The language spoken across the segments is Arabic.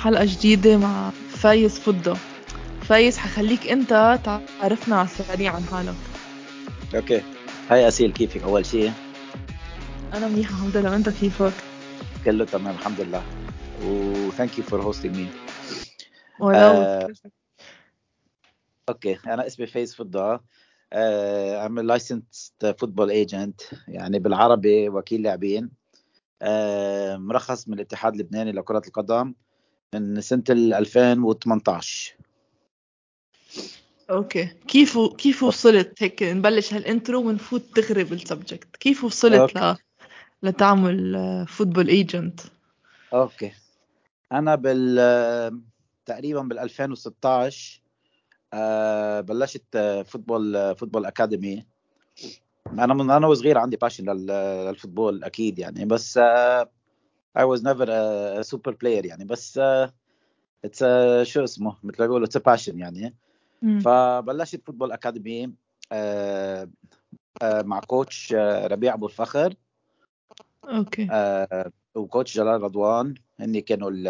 حلقة جديدة مع فايز فضة. فايز حخليك انت تعرفنا على السريع عن حالك. okay. Hi اسيل كيفك؟ أول شيء أنا منيحة الحمد لله. وأنت كيفك؟ كله تمام الحمد لله. و thank you for hosting me آه، okay. أنا اسمي فايز فضة. I'm a licensed football agent يعني بالعربي وكيل لاعبين. uh, مرخص من الاتحاد اللبناني لكرة القدم. من سنة ال 2018 okay. كيف كيف وصلت هيك؟ نبلش هال intro ونفوت دغري بال subject. كيف وصلت ل... لتعمل football agent okay. أنا بال تقريبا بال 2016 آه بلشت football football academy أنا من أنا وصغير عندي passion لل football أكيد يعني. بس آه I was never a super player يعني بس آه it's a شو اسمه مثل ما بيقولوا it's a passion يعني. مم. فبلشت football academy آه آه مع coach آه ربيع أبو الفخر. okay. آه و coach جلال رضوان هني كانوا ال-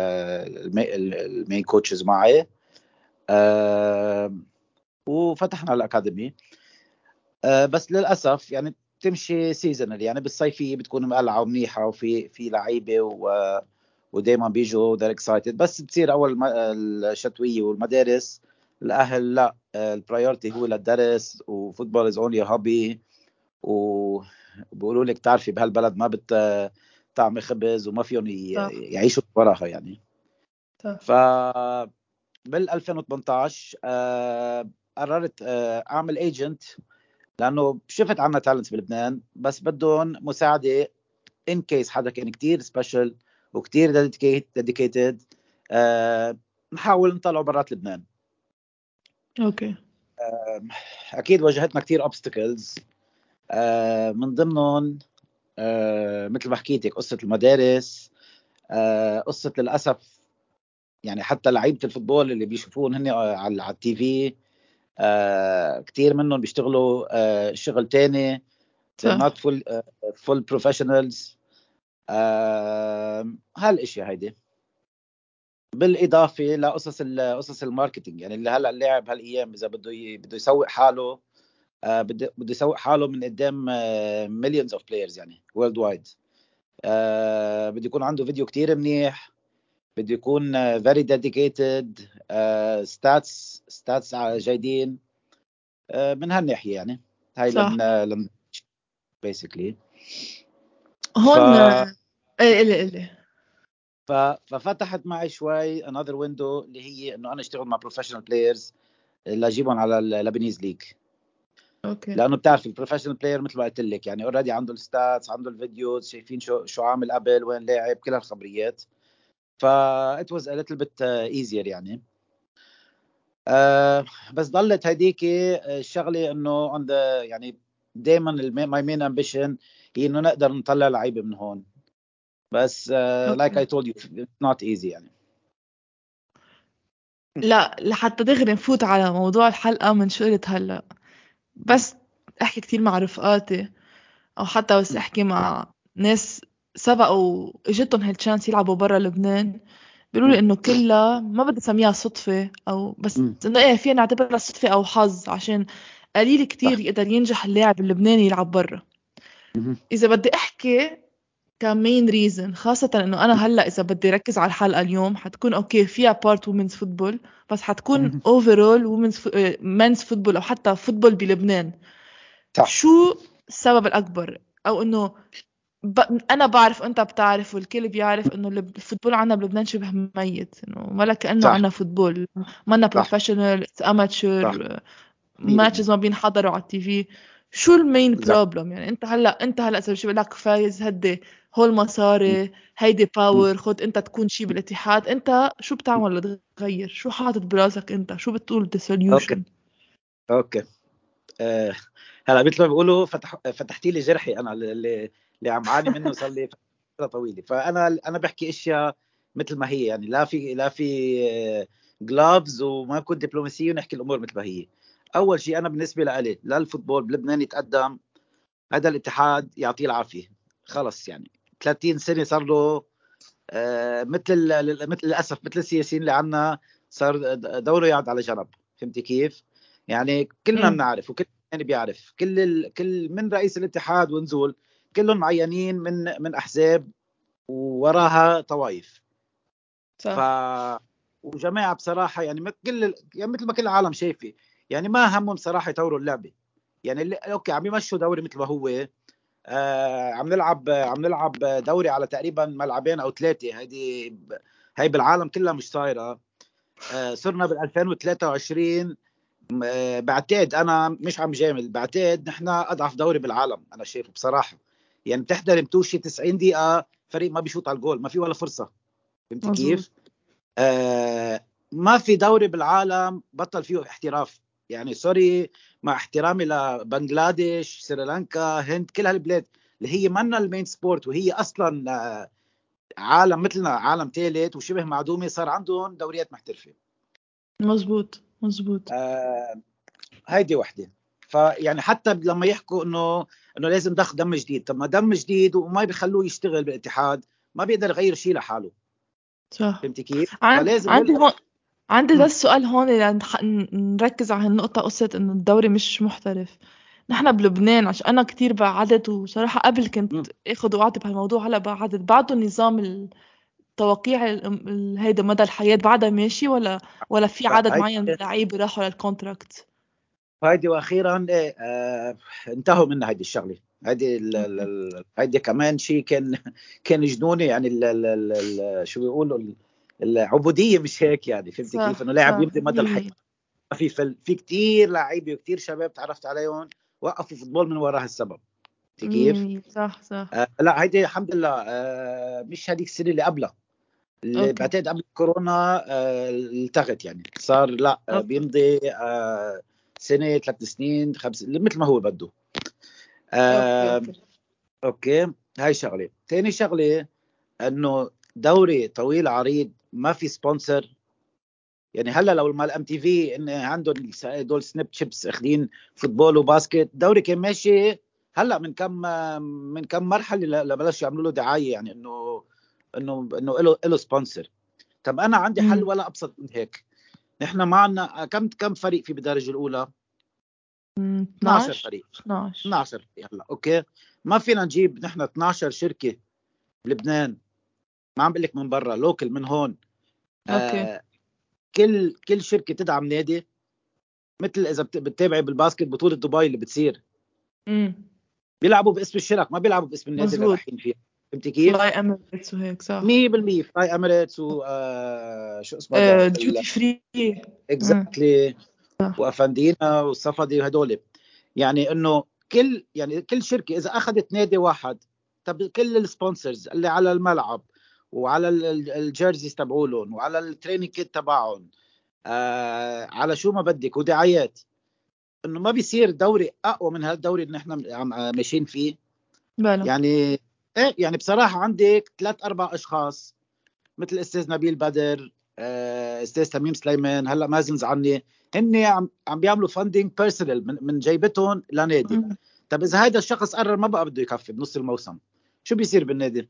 المي- ال main coaches معي. آه وفتحنا ال academy. آه بس للأسف يعني بتمشي seasonal يعني بالصيفية بتكون مقلعة ومنيحة وفي في لعيبة و ودائما بيجوا they're excited بس بتصير أول الشتوية والمدارس الأهل لا ال priority هو للدرس و football is only hobby وبيقولوا لك تعرفي بهالبلد ما بتطعم خبز وما فيهم. يعيشوا وراها يعني. ف بال 2018 آه، قررت آه، أعمل agent لأنه شفت عنا talents بلبنان بس بدهم مساعدة in case حدا كان كتير special وكتير dedicated نحاول نطلعه برات لبنان. okay. أكيد واجهتنا كتير obstacles من ضمنهم آه، مثل ما حكيتك قصة المدارس آه، قصة للأسف يعني حتى لعيبة ال football اللي بيشوفون هن على ال TV آه، كثير منهم بيشتغلوا آه، شغل تاني not full full professionals. آه، هالإشياء هيدي. بالإضافة لقصص قصص ال marketing يعني اللي هلأ اللاعب هالأيام إذا بده بده يسوق حاله بده بده يسوق حاله من قدام millions of players يعني worldwide بده يكون عنده فيديو كتير منيح. بده يكون very dedicated stats stats جيدين آه، من هالناحية يعني. هاي صح. لن لن basically هون ف- إيه الي الي ف... ففتحت معي شوي another window اللي هي إنه أنا أشتغل مع professional players اللي اجيبهم على ال Lebanese league okay. لأنه بتعرف ال professional player مثل ما قلت لك يعني already عنده ال stats عنده ال videos شايفين شو شو عامل قبل وين لاعب كل هالخبريات. ف it was a little bit uh, easier يعني. آه بس ضلت هديك الشغلة إنه on the يعني دائما my main ambition هي إنه نقدر نطلع لعيبه من هون. بس like I told you it's not easy يعني. لا لحتى دغري نفوت على موضوع الحلقة من شغلة هلا. بس أحكي كتير مع رفقاتي. أو حتى بس أحكي مع ناس سبقوا إجتهم هال chance يلعبوا برا لبنان بيقولوا لي إنه كلها ما بدي اسميها صدفة أو بس. إنه إيه فينا نعتبرها صدفة أو حظ عشان قليل كتير. يقدر ينجح اللاعب اللبناني يلعب برا. إذا بدي أحكي ك main reason خاصة إنه أنا هلأ إذا بدي ركز على الحلقة اليوم حتكون okay فيها part women's football بس حتكون. overall women's men's football أو حتى football بلبنان صح شو السبب الأكبر أو إنه ب... أنا بعرف أنت بتعرف والكل بيعرف إنه ال football عنا بلبنان شبه ميت إنه ولا كأنه. عنا football. صح. professional. amateur matches ما بينحضروا على ال TV. شو ال main. problem يعني أنت هلأ أنت هلأ إذا شو بقول لك فايز هدي هول مصاري هيدي power خد أنت تكون شي بالاتحاد. أنت شو بتعمل؟ لتغير شو حاطط براسك أنت؟ شو بتقول؟ the solution أوكي. آه هلا مثل ما بيقولوا فتح فتحتي لي جرحي أنا اللي اللي عم عاني منه صار لي فترة طويلة. فأنا أنا بحكي إشياء مثل ما هي يعني لا في لا في gloves وما بكون دبلوماسيه ونحكي الأمور مثل ما هي. أول شيء أنا بالنسبة لي لل football بلبنان يتقدم هذا الاتحاد يعطيه العافية. خلص يعني. 30 سنة صار له آه، مثل مثل للأسف مثل السياسيين اللي عندنا صار دوره يقعد على جنب. فهمتي كيف؟ يعني كلنا بنعرف وكل يعني بيعرف. كل ال... كل من رئيس الاتحاد ونزول كلهم معينين من من أحزاب ووراها طوائف. صح. ف وجماعة بصراحة يعني كل يعني مثل ما كل العالم شايفة يعني ما همهم صراحة يطوروا اللعبة. يعني اللي... أوكي عم يمشوا دوري مثل ما هو آه عم نلعب عم نلعب دوري على تقريبا ملعبين أو ثلاثة. هيدي هي بالعالم كلها مش صايرة. آه صرنا بال 2023 بعتقد أنا مش عم جامل بعتقد نحن أضعف دوري بالعالم أنا شايفه بصراحة. يعني بتحضر متوشي 90 دقيقة فريق ما بيشوط على الجول ما في ولا فرصة. فهمت كيف؟ آه ما في دوري بالعالم بطل فيه احتراف. يعني سوري مع احترامي لبنغلاديش سريلانكا هند كل هالبلاد اللي هي منا ال main sport وهي أصلا آه، عالم مثلنا عالم ثالث وشبه معدومة صار عندهم دوريات محترفة. مزبوط مزبوط آه هيدي وحدة. فيعني حتى لما يحكوا إنه إنه لازم ضخ دم جديد. طب ما دم جديد وما بيخلوه يشتغل بالاتحاد ما بيقدر يغير شيء لحاله. صح. فهمتي كيف؟ فلازم عندي هون عندي بس سؤال هون نركز على هالنقطة. قصة إنه الدوري مش محترف. نحن بلبنان عشان أنا كتير بعدت وصراحة قبل كنت آخذ وأعطي بهالموضوع. هلأ بعدت بعده نظام التوقيع هيدا مدى الحياة بعدها ماشي ولا ولا في عدد معين من اللعيبة راحوا للكونتراكت هيدي وأخيرا إيه آه انتهوا منها هيدي الشغلة. هيدي هيدي كمان شيء كان كان جنوني يعني ال ال ال شو بيقولوا؟ العبودية مش هيك يعني فهمتي كيف؟ إنه لاعب يمضي مدى الحياة. في في كثير لعيبة وكثير شباب تعرفت عليهم وقفوا فوتبول من وراء هالسبب. كيف؟ صح صح. آه لا هيدي الحمد لله آه مش هذيك السنة اللي قبلها. اللي بعتقد قبل كورونا آه التغت يعني صار لا آه بيمضي آه سنة ثلاث سنين خمس مثل ما هو بده. أوكي. أوكي. هاي شغلة. ثاني شغلة إنه دوري طويل عريض ما في sponsor يعني هلأ لو مال ام تي في إن عندهم دول Snips chips أخذين football و basket دوري كان ماشي هلأ من كم من كم مرحلة لبلشوا يعملوا له دعاية يعني إنه إنه إنه له له sponsor طب أنا عندي حل ولا أبسط من هيك. نحن معنا كم كم فريق في بالدرجة الأولى؟ 12 فريق. 12 12 هلا أوكي. ما فينا نجيب نحن 12 شركة بلبنان. ما عم بقول لك من برا local من هون. أوكي. آه كل كل شركة تدعم نادي. مثل إذا بتتابعي بال basket بطولة دبي اللي بتصير. امم بيلعبوا باسم الشركة ما بيلعبوا باسم النادي اللي رايحين فيه. فهمتي كيف؟ فلاي اميريتس وهيك صح. 100% Fly Emirates و آه شو اسمه آه Duty Free exactly وأفندينا والصفدي وهدول. يعني إنه كل يعني كل شركة إذا أخذت نادي واحد طب كل ال sponsors اللي على الملعب وعلى ال jerseys تبعولهم وعلى ال training kit تبعهم آه على شو ما بدك ودعايات. إنه ما بيصير دوري أقوى من هالدوري اللي نحن ماشيين فيه. بلا. يعني إيه يعني بصراحة عندك ثلاث أربع أشخاص مثل أستاذ نبيل بدر آه، أستاذ تميم سليمان هلأ مازن زعني هن عم عم بيعملوا funding personal من, من جيبتهم لنادي. طب إذا هذا الشخص قرر ما بقى بده يكفي بنص الموسم شو بيصير بالنادي؟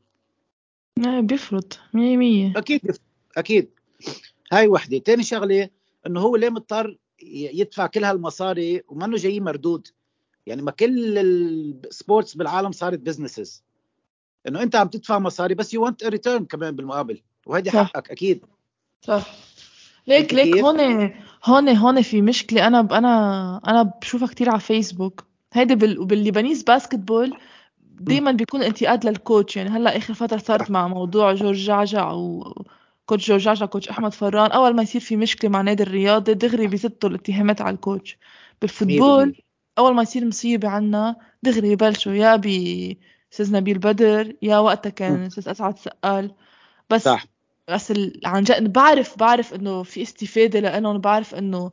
بيفرط مية مية. أكيد بيفرط. أكيد. هاي وحدة. ثاني شغلة إنه هو ليه مضطر يدفع كل هالمصاري ومنه جاي مردود. يعني ما كل ال sports بالعالم صارت businesses إنه أنت عم تدفع مصاري بس you want return كمان بالمقابل وهيدي حقك أكيد. صح. ليك ليك هون هون هون في مشكلة. أنا أنا أنا بشوفها كتير على فيسبوك هيدي بال... بال Lebanese basketball دايما بيكون انتقاد لل coach يعني هلأ آخر فترة صارت مع موضوع جورج جعجع أو coach جورج جعجع coach أحمد فران. أول ما يصير في مشكلة مع نادي الرياضي دغري بيزتوا الاتهامات على ال coach بال football أول ما يصير مصيبة عنا دغري يبلشوا. يا ب أستاذ نبيل بدر يا وقتها كان أستاذ أسعد سقال بس صح. بس عن جد بعرف بعرف إنه في استفادة لإنهم بعرف إنه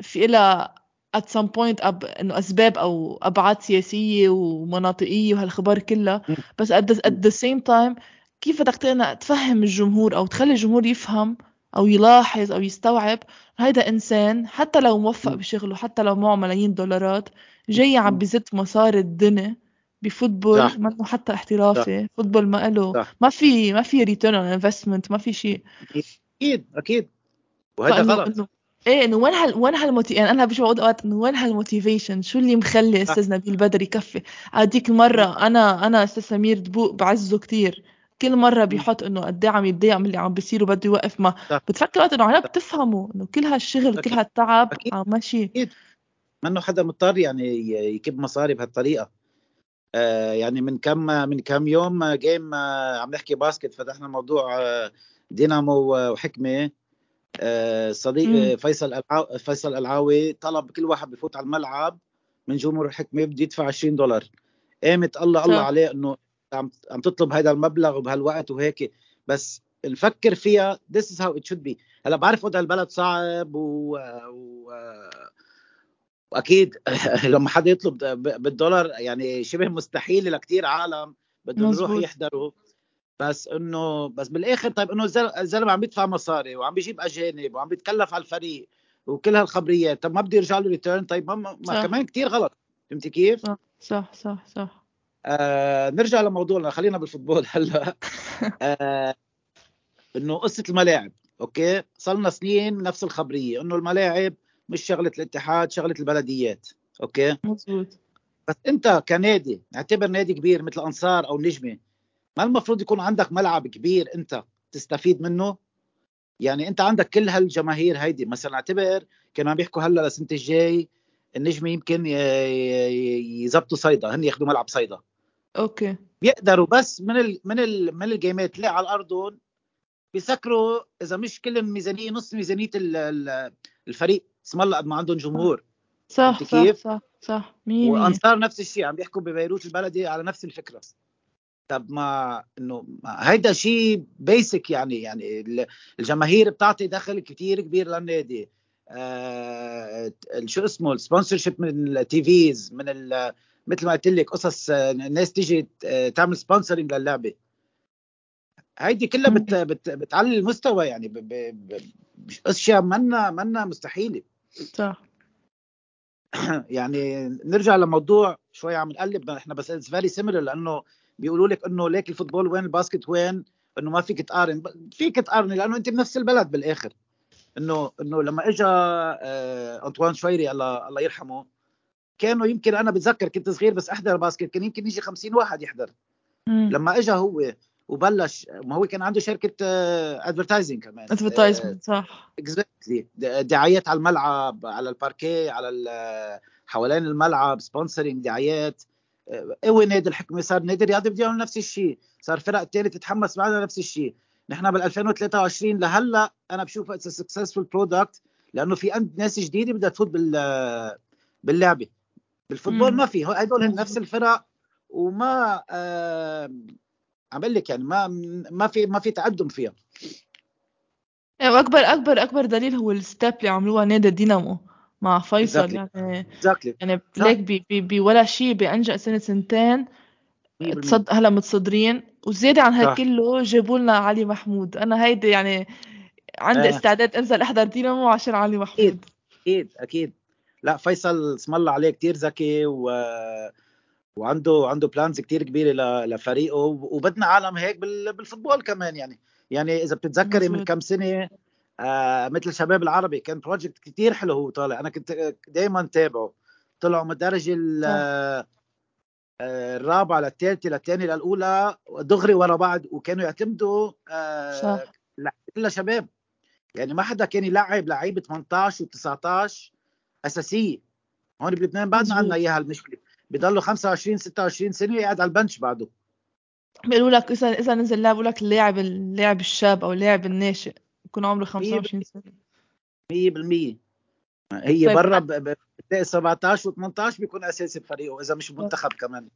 في لها at some point أب... إنه أسباب أو أبعاد سياسية ومناطقية وهالخبار كلها. بس at the, at the same time كيف بدك تفهم الجمهور أو تخلي الجمهور يفهم أو يلاحظ أو يستوعب هيدا إنسان حتى لو موفق بشغله حتى لو معه ملايين دولارات جاي عم بزت مصاري الدنيا. ب football صح. منه حتى احترافي. football ما له. صح. ما في ما في return on investment ما في شيء. أكيد أكيد. وهذا غلط. إنه إيه إنه وين هال وين هال moti يعني أنا بشوف بقعد أوقات إنه وين هال motivation؟ شو اللي مخلي صح. أستاذ نبيل بدر يكفي؟ هذيك المره أنا أنا أستاذ سمير دبوق بعزه كتير. كل مرة بيحط إنه قد إيه عم يتضايق من اللي عم بيصير وبده يوقف ما. صح. بتفكر وقت إنه عنا بتفهموا إنه كل هالشغل أكيد. هالتعب. عم ماشي. منه حدا مضطر يعني يكب مصاري بهالطريقة. يعني من كم من كم يوم آه، جيم آه عم نحكي باسكت فتحنا موضوع آه دينامو وحكمة آه صديق. آه فيصل فيصل العاوي طلب كل واحد بفوت على الملعب من جمهور الحكمة بده يدفع 20 دولار قامت الله الله صح. عليه إنه عم عم تطلب هذا المبلغ وبهالوقت وهيك بس نفكر فيها this is how it should be هلا بعرف وضع البلد صعب و, و... واكيد لما حدا يطلب بالدولار يعني شبه مستحيل لكثير عالم بدهم يروحوا. يحضروا. بس إنه بس بالآخر طيب إنه الزل- الزلمة عم يدفع مصاري وعم بيجيب أجانب وعم بيتكلف على الفريق وكل هالخبريات. طب ما بده يرجع له return طيب ما, ما صح. كمان كثير غلط. فهمتي كيف؟ صح صح صح صح. آه نرجع لموضوعنا. خلينا بال football هلأ. آه إنه قصة الملاعب. أوكي؟ صار لنا سنين نفس الخبرية. إنه الملاعب مش شغلة الاتحاد شغلة البلديات. أوكي؟ مزبوط بس أنت كنادي اعتبر نادي كبير مثل أنصار أو نجمة ما المفروض يكون عندك ملعب كبير أنت تستفيد منه؟ يعني أنت عندك كل هالجماهير هيدي. مثلا اعتبر كانوا عم يحكوا هلأ للسنة الجاي النجمة يمكن ي- ي- يزبطوا صيدا هن ياخذوا ملعب صيدا. أوكي. بيقدروا بس من ال من ال من الجيمات اللي على الأرض بيسكروا إذا مش كل الميزانية نص ميزانية ال- ال- الفريق. اسم الله قد ما عندهم جمهور. صح صح كيف؟ صح صح. مية وأنصار نفس الشيء عم بيحكوا ببيروت البلدي على نفس الفكرة. طب ما إنه ما هيدا شيء basic يعني يعني ال- الجماهير بتعطي دخل كتير كبير للنادي. آه شو اسمه ال sponsorship من ال TVs من مثل ما قلت لك قصص الناس تيجي آه، تعمل sponsoring للعبة. هيدي كلها بت بت بتعلي المستوى يعني اشياء منا منا مستحيلة. صح. يعني نرجع لموضوع شوي عم نقلب إحنا بس it's very similar لأنه بيقولوا لك إنه ليك ال football وين ال basket وين إنه ما فيك تقارن فيك تقارن لأنه أنت بنفس البلد بالآخر. إنه إنه لما اجى آه أنطوان شويري الله الله يرحمه كانوا يمكن أنا بتذكر كنت صغير بس أحضر basket كان يمكن يجي 50 واحد يحضر. مم. لما اجى هو وبلش ما هو كان عنده شركة advertising كمان. advertisement صح. exactly دعايات على الملعب على الباركيه على ال- حوالين الملعب sponsoring دعايات. قوي نادي الحكمه صار نادي رياضي بده يعمل نفس الشيء. صار فرق تانية تتحمس معنا نفس الشيء. نحن بال 2023 لهلأ أنا بشوف it's successful product لأنه في عند ناس جديدة بدها تفوت بال باللعبة. بال football. ما في هدول نفس الفرق. وما آه عم لك يعني ما ما في ما في تقدم فيها. إيه، وأكبر أكبر أكبر دليل هو ال step اللي عملوها نادي الدينامو مع فيصل Exactly. يعني. exactly يعني ليك بي بي بي ولا شيء بانجا سنة سنتين تصد هلا متصدرين. وزيادة عن صح. هيك كله جابوا لنا علي محمود. أنا هيدي يعني عندي إيه. استعداد أنزل أحضر دينامو عشان علي محمود. أكيد أكيد. لا فيصل اسم الله عليه كتير ذكي و... وعنده عنده plans كتير كبيرة. لفريقه وبدنا عالم هيك بال... بال football كمان يعني يعني إذا بتتذكري من. كم سنة آه مثل الشباب العربي كان بروجكت كتير حلو هو طالع أنا كنت دائما تابعه طلعوا من الدرجه. آه، الرابعة للثالثه للثانيه للأولى دغري ورا بعض وكانوا يعتمدوا آه صح لا كلها شباب يعني ما حدا كان يلعب لعيبة 18 و19 أساسية هون بلبنان بعدنا. عندنا إياها المشكلة بضلوا 25 26 سنة قاعد على البنش بعده. بيقولوا لك اذا إذا نزل لاعب لك اللاعب اللاعب الشاب أو اللاعب الناشئ يكون عمره 25 سنة. 100% هي طيب. برا ب- ب- بتلاقي 17 و18 بيكون أساسي بفريقه إذا مش منتخب كمان.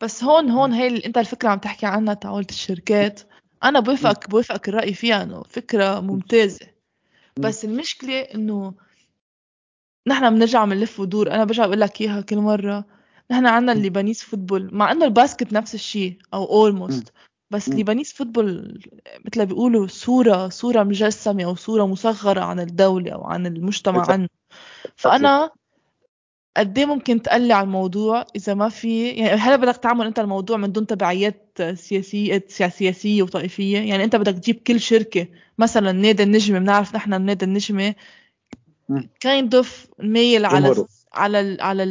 بس هون هون هي اللي أنت الفكرة عم تحكي عنها تعولت الشركات. أنا بوافقك بوافقك الرأي فيها إنه فكرة ممتازة. بس المشكلة إنه نحن بنرجع بنلف ودور. أنا برجع بقول لك إياها كل مرة. نحن عندنا ال Lebanese football. مع إنه ال basket نفس الشيء أو almost بس. ال Lebanese football مثل ما بيقولوا صورة صورة مجسمة أو صورة مصغرة عن الدولة أو عن المجتمع. عنه. فأنا قد إيه ممكن تقلع الموضوع إذا ما في يعني هلا بدك تعمل أنت الموضوع من دون تبعيات سياسية سياسية وطائفية. يعني أنت بدك تجيب كل شركة مثلا نادي النجمة بنعرف نحن النادي النجمة kind of ميل على جمهوره. على ال على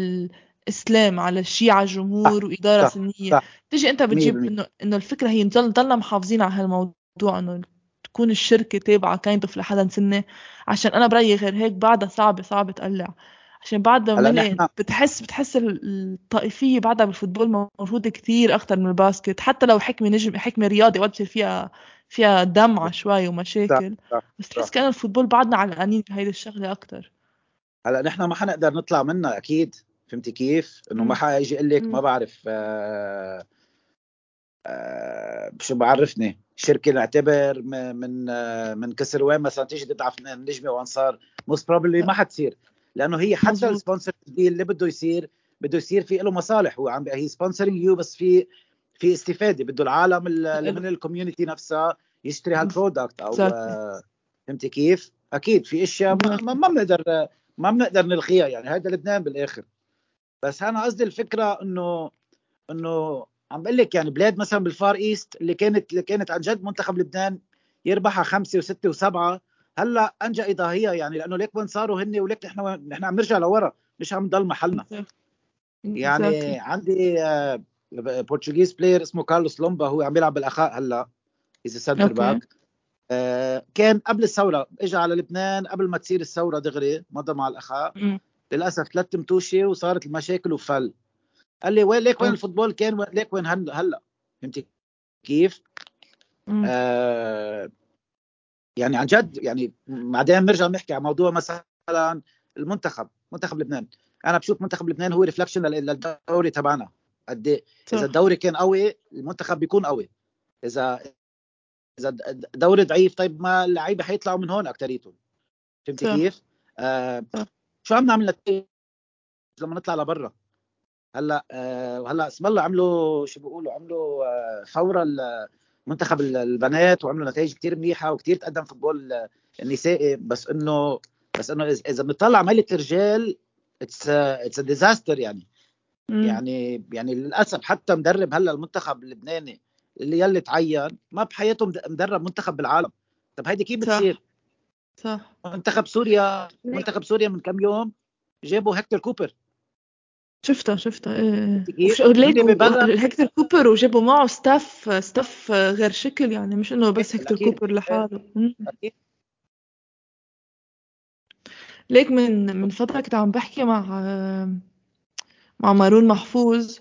الإسلام على الشيعة جمهور وإدارة صح، سنية. تيجي أنت بتجيب 100%. انه إنه الفكرة هي نضل نضلنا محافظين على هالموضوع إنه تكون الشركة تابعة kind of لحدا سنة عشان أنا برأيي غير هيك بعدها صعبه صعبة تقلع عشان بعدها نحن- بتحس بتحس ال- الطائفية بعدها بال football موجودة كتير أكثر من ال basket حتى لو حكمة نجم حكمة رياضي وقت فيها فيها دمعة شوي ومشاكل صح، بس صح. تحس كأنه ال football بعدنا علقانين بهيدي الشغلة أكثر هلا نحن ما حنقدر نطلع منها أكيد فهمتي كيف؟ إنه ما. حيجي يقول لك. ما بعرف آه آه شو بعرفني شركة نعتبر من آه من كسر وين مثلا تيجي تدعم النجمه وانصار most probably ما حتصير لأنه هي حتى. ال sponsor deal اللي بده يصير بده يصير في له مصالح هو عم هي sponsoring you بس في في استفادة بده العالم اللي من ال community نفسها يشتري هال product أو. آه فهمتي كيف؟ أكيد في أشياء ما بنقدر ما بنقدر نلغيها يعني هذا لبنان بالآخر بس أنا قصدي الفكرة انه إنه عم بقول لك يعني بلاد مثلا بال Far East اللي كانت اللي كانت عن جد منتخب لبنان يربحها خمسة وستة وسبعة هلأ أنجا اضاهيه يعني لأنه ليك وين صاروا هن وليك نحن نحن عم نرجع لورا مش عم نضل محلنا يعني. عندي آه، Portuguese player اسمه كارلوس لومبا هو عم يلعب بالأخاء هلأ as center. back كان قبل الثورة اجى على لبنان قبل ما تصير الثورة دغري مضى مع الأخاء مم. للأسف ثلاث ماتشات وصارت المشاكل وفل قال لي وين ليك وين أه. ال football كان ليك وين هلا هلأ فهمتي كيف؟ مم. آه يعني عن جد يعني بعدين بنرجع بنحكي عن موضوع مثلا المنتخب منتخب لبنان أنا بشوف منتخب لبنان هو reflection للدوري تبعنا قد إيه. إذا الدوري كان قوي المنتخب بيكون قوي إذا إذا الدوري ضعيف طيب ما اللعيبة حيطلعوا من هون اكثريتهم فهمتي صح. كيف؟ آه. شو عم نعمل لما نطلع لبرا هلأ آه وهلأ اسم الله عملوا شو بيقولوا عملوا آه فورا ال- منتخب ال- البنات وعملوا نتائج كتير منيحة وكتير تقدم فوتبول النسائي بس انه بس إنه اذا بنطلع مالة الرجال it's it's disaster يعني مم. يعني يعني للأسف حتى مدرب هلأ المنتخب اللبناني اللي يلي تعين ما بحياته مد- مدرب منتخب بالعالم طب هيدي كيف. بتصير؟ صح منتخب سوريا منتخب سوريا من كم يوم جابوا هكتور كوبر شفتها شفتها. إيه هيكتور كوبر وجابوا معه staff staff غير شكل يعني مش إنه بس أكيد. كوبر لحاله. أكيد. ليك من من فترة كنت عم بحكي مع مع مارون محفوظ.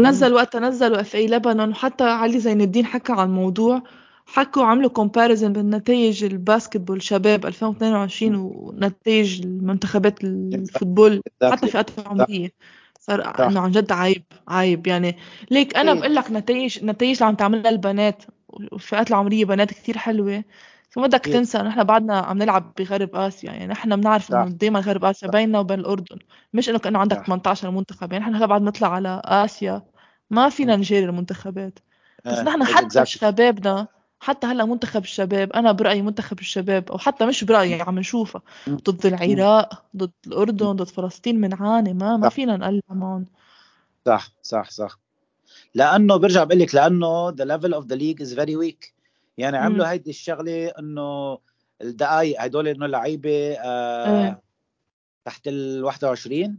نزل وقتها نزلوا FA لبنان وحتى علي زين الدين حكى عن الموضوع. حكوا عملوا comparison بين نتائج ال basketball شباب 2022 ونتائج المنتخبات ال football حتى فئات عمرية صار. إنه عن جد عيب عيب يعني. ليك أنا إيه. بقول لك نتائج نتائج اللي عم تعملها البنات والفئات العمرية بنات كتير حلوة. بس ما بدك إيه. تنسى نحن بعدنا عم نلعب بغرب آسيا. يعني نحن بنعرف. إنه دائما غرب آسيا بيننا وبين الأردن. مش إنه كأنه عندك صح. 18 منتخب. يعني نحن هلا بعد نطلع على آسيا ما فينا نجاري المنتخبات. بس آه، نحن حتى. شبابنا حتى هلا منتخب الشباب أنا برأيي منتخب الشباب أو حتى مش برأيي عم نشوفها. ضد العراق ضد الأردن ضد فلسطين بنعاني ما ما. فينا نقلع معهم صح صح صح لأنه برجع بقول لك لأنه the level of the league is very weak يعني. عملوا هيدي الشغلة إنه الدقائق هدول إنه لعيبة آه إيه. تحت ال 21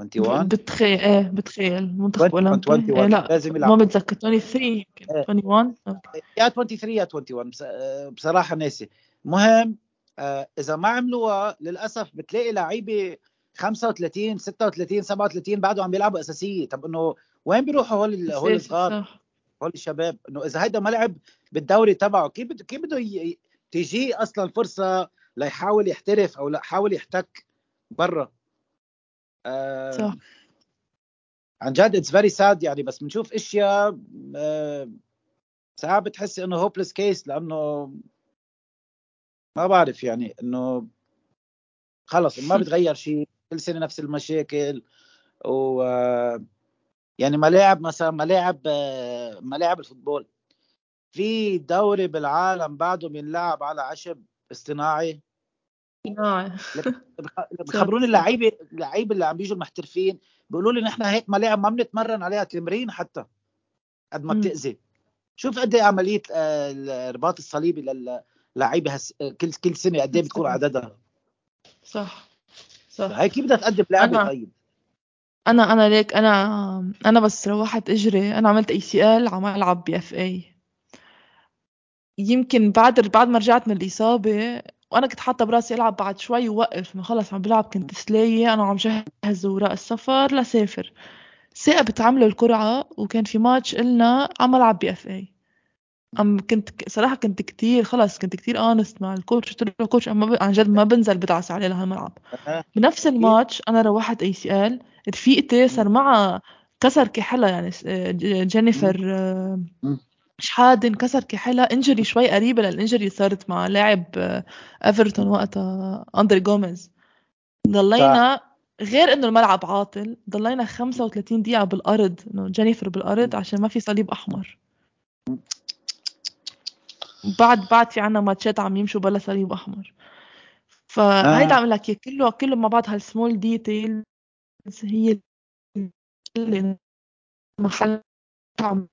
21. بتخيل إيه بتخيل منتخب 20 اولمبي 21 إيه لا لازم ما يلعب بتذكر 23 يمكن. إيه. 21 أوكي. يا 23 يا 21 بص- آه، بصراحة ناسي. مهم آه، إذا ما عملوها للأسف بتلاقي لعيبة 35 36 37 بعدهم عم بيلعبوا أساسية. طب إنه وين بيروحوا هول هول الصغار؟ هول الشباب؟ إنه إذا هيدا ما لعب بالدوري تبعه كيف بده كيف بده ي- ي- تجي أصلا فرصة ليحاول يحترف أو لا حاول يحتك برا؟ آه صح. عن جد it's very sad يعني بس بنشوف أشياء آه ساعات بتحسي إنه hopeless case لأنه ما بعرف يعني إنه خلص ما بتغير شيء كل سنة نفس المشاكل و آه، يعني ملاعب مثلا ملاعب ملاعب الفوتبول. في دوري بالعالم بعده بينلعب على عشب اصطناعي. صناعي بخبروني اللعيبه اللعيبه اللي عم بيجوا المحترفين بيقولوا لي نحن هيك ملاعب ما بنتمرن عليها تمرين حتى قد ما بتأذي. شوف قد إيه عملية آه، الرباط الصليبي للعيبة هس... كل كل سنة قد إيه بتكون عددها. صح صح. هي كيف بدها تقدم لعبه طيب؟ أنا أنا ليك أنا أنا بس روحت إجري أنا عملت ACL عم العب BFA يمكن بعد بعد ما رجعت من الإصابة وأنا كنت حاطة براسي ألعب بعد شوي ووقف خلص عم بلعب كنت سلايه أنا عم جهز اوراق السفر لسافر. تاقبت عملوا القرعه وكان في ماتش إلنا عم ألعب BFA أم كنت صراحة كنت كتير خلص كنت كتير honest مع ال coach قلت له coach أنا عن جد ما بنزل بدعس عليه لهالملعب بنفس الماتش أنا روحت ACL رفيقتي صار معها كسر كاحلها يعني جينيفر شحاد انكسر كاحلها injury شوي قريبة لل injury صارت مع لاعب ايفرتون وقتها اندري جوميز ضلينا غير إنه الملعب عاطل ضلينا 35 دقيقة بالأرض إنه جينيفر بالأرض عشان ما في صليب أحمر. بعد بعد في عنا ماتشات عم يمشوا بلا صليب أحمر. فهيدا آه. عم لك كله كله مع بعض هال small details هي اللي محل عم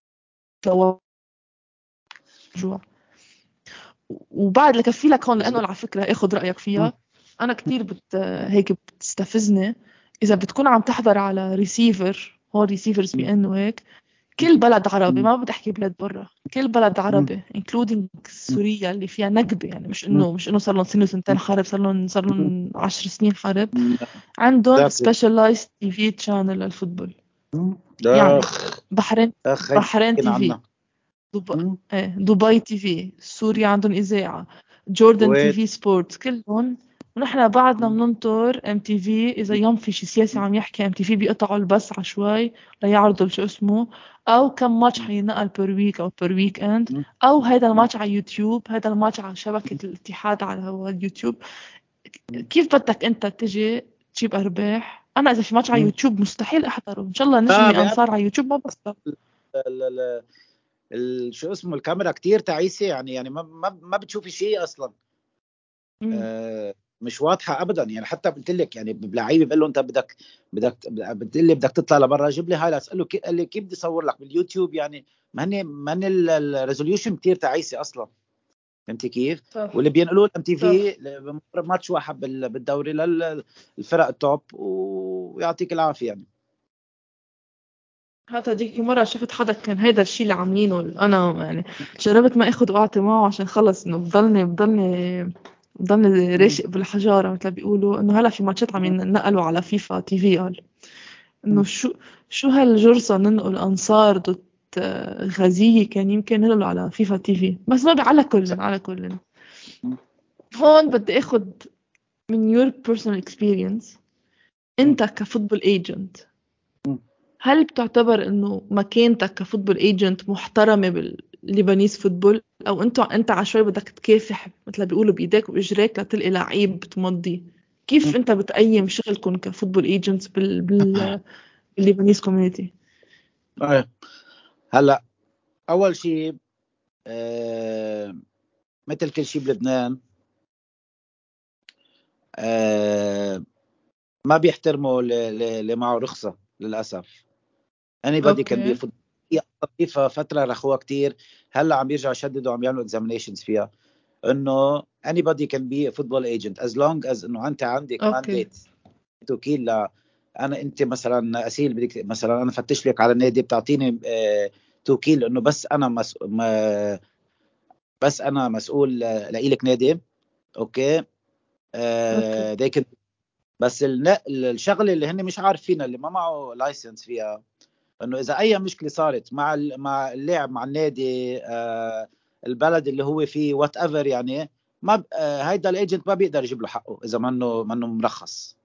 جوع وبعد لكفي لك هون لأنه على فكرة آخذ رأيك فيها. أنا كثير بت هيك بتستفزني. إذا بتكون عم تحضر على ريسيفر هون receivers بي ان وهيك كل بلد عربي ما بدي احكي بلاد برا. كل بلد عربي including سوريا اللي فيها نكبه يعني مش انه مش إنه صار لهم سنة وسنتين حرب صار لهم صار لهم 10 سنين حرب عندهم specialized TV channel لل football. يعني بحرين بحرين TV دبي إيه دبي TV سوريا عندهم إذاعة. Jordan TV Sports كلهم. ونحن بعدنا بننطر MTV إذا يوم في شي سياسي عم يحكي MTV بيقطعوا البث على شوي ليعرضوا شو اسمه. أو كم ماتش حينقل per week أو per weekend أو هذا الماتش على يوتيوب هذا الماتش على شبكة الاتحاد على اليوتيوب. كيف بدك أنت تجي تجيب أرباح؟ أنا إذا في ماتش على يوتيوب مستحيل أحضره. إن شاء الله نجمي انصار على يوتيوب ما بصدق شو اسمه الكاميرا كتير تعيسة يعني يعني ما ما, ما بتشوفي شيء أصلا. آه مش واضحة ابدا. يعني حتى قلت لك يعني بلعيبة بقول له انت بدك بدك بتقول لي بدك تطلع لبرا جيب لي highlights. قال له قال لي كيف بدي اصور لك باليوتيوب؟ يعني ما هن ما هن ال resolution كثير تعيسة أصلا. فهمتي كيف؟ صح. واللي بينقلوه ال MTV match واحد بالدوري للفرق ال top ويعطيك العافية يعني. حتى ديك مرة شفت حدا كان هيدا الشيء اللي عاملينه. أنا يعني جربت ما أخذ واعطي معه عشان خلص إنه بضلني بضلني بضلني راشق بالحجارة مثل بيقولوا. إنه هلا في matchات عم ينقلوا على فيفا TV قال. إنه شو شو هالجرصه ننقل أنصار ضد غازية كان يمكن ننقلوا على فيفا TV. بس ما على كل على كل هون بدي أخذ من your personal experience أنت ك football agent هل بتعتبر إنه مكانتك ك football agent محترمة بال Lebanese football أو أنت أنت عشوائي بدك تكافح مثل ما بيقولوا بإيديك واجريك لتلقي لعيب تمضي. كيف أنت بتقيم شغلكم ك football agents بال بال بال Lebanese community طيب. هلأ أول شيء آه مثل كل شيء بلبنان آه ما بيحترموا اللي معه رخصة للأسف. anybody can فيفا فترة رخوها كتير. هلأ عم يرجعوا يشددوا عم يعملوا examinations فيها. إنه anybody can be football agent as long as إنه أنت عندك mandate توكيل ل أنا أنت مثلا أسيل بدك مثلا أنا فتش لك على النادي بتعطيني آه توكيل. إنه بس أنا مس... ما بس أنا مسؤول لإلك نادي. okay؟ آه they بس الشغلة اللي هن مش عارفينها اللي ما معه license فيها. إنه إذا أي مشكلة صارت مع مع اللاعب مع النادي آه البلد اللي هو فيه whatever يعني ما آه هيدا ال agent ما بيقدر يجيب له حقه إذا منه منه مرخص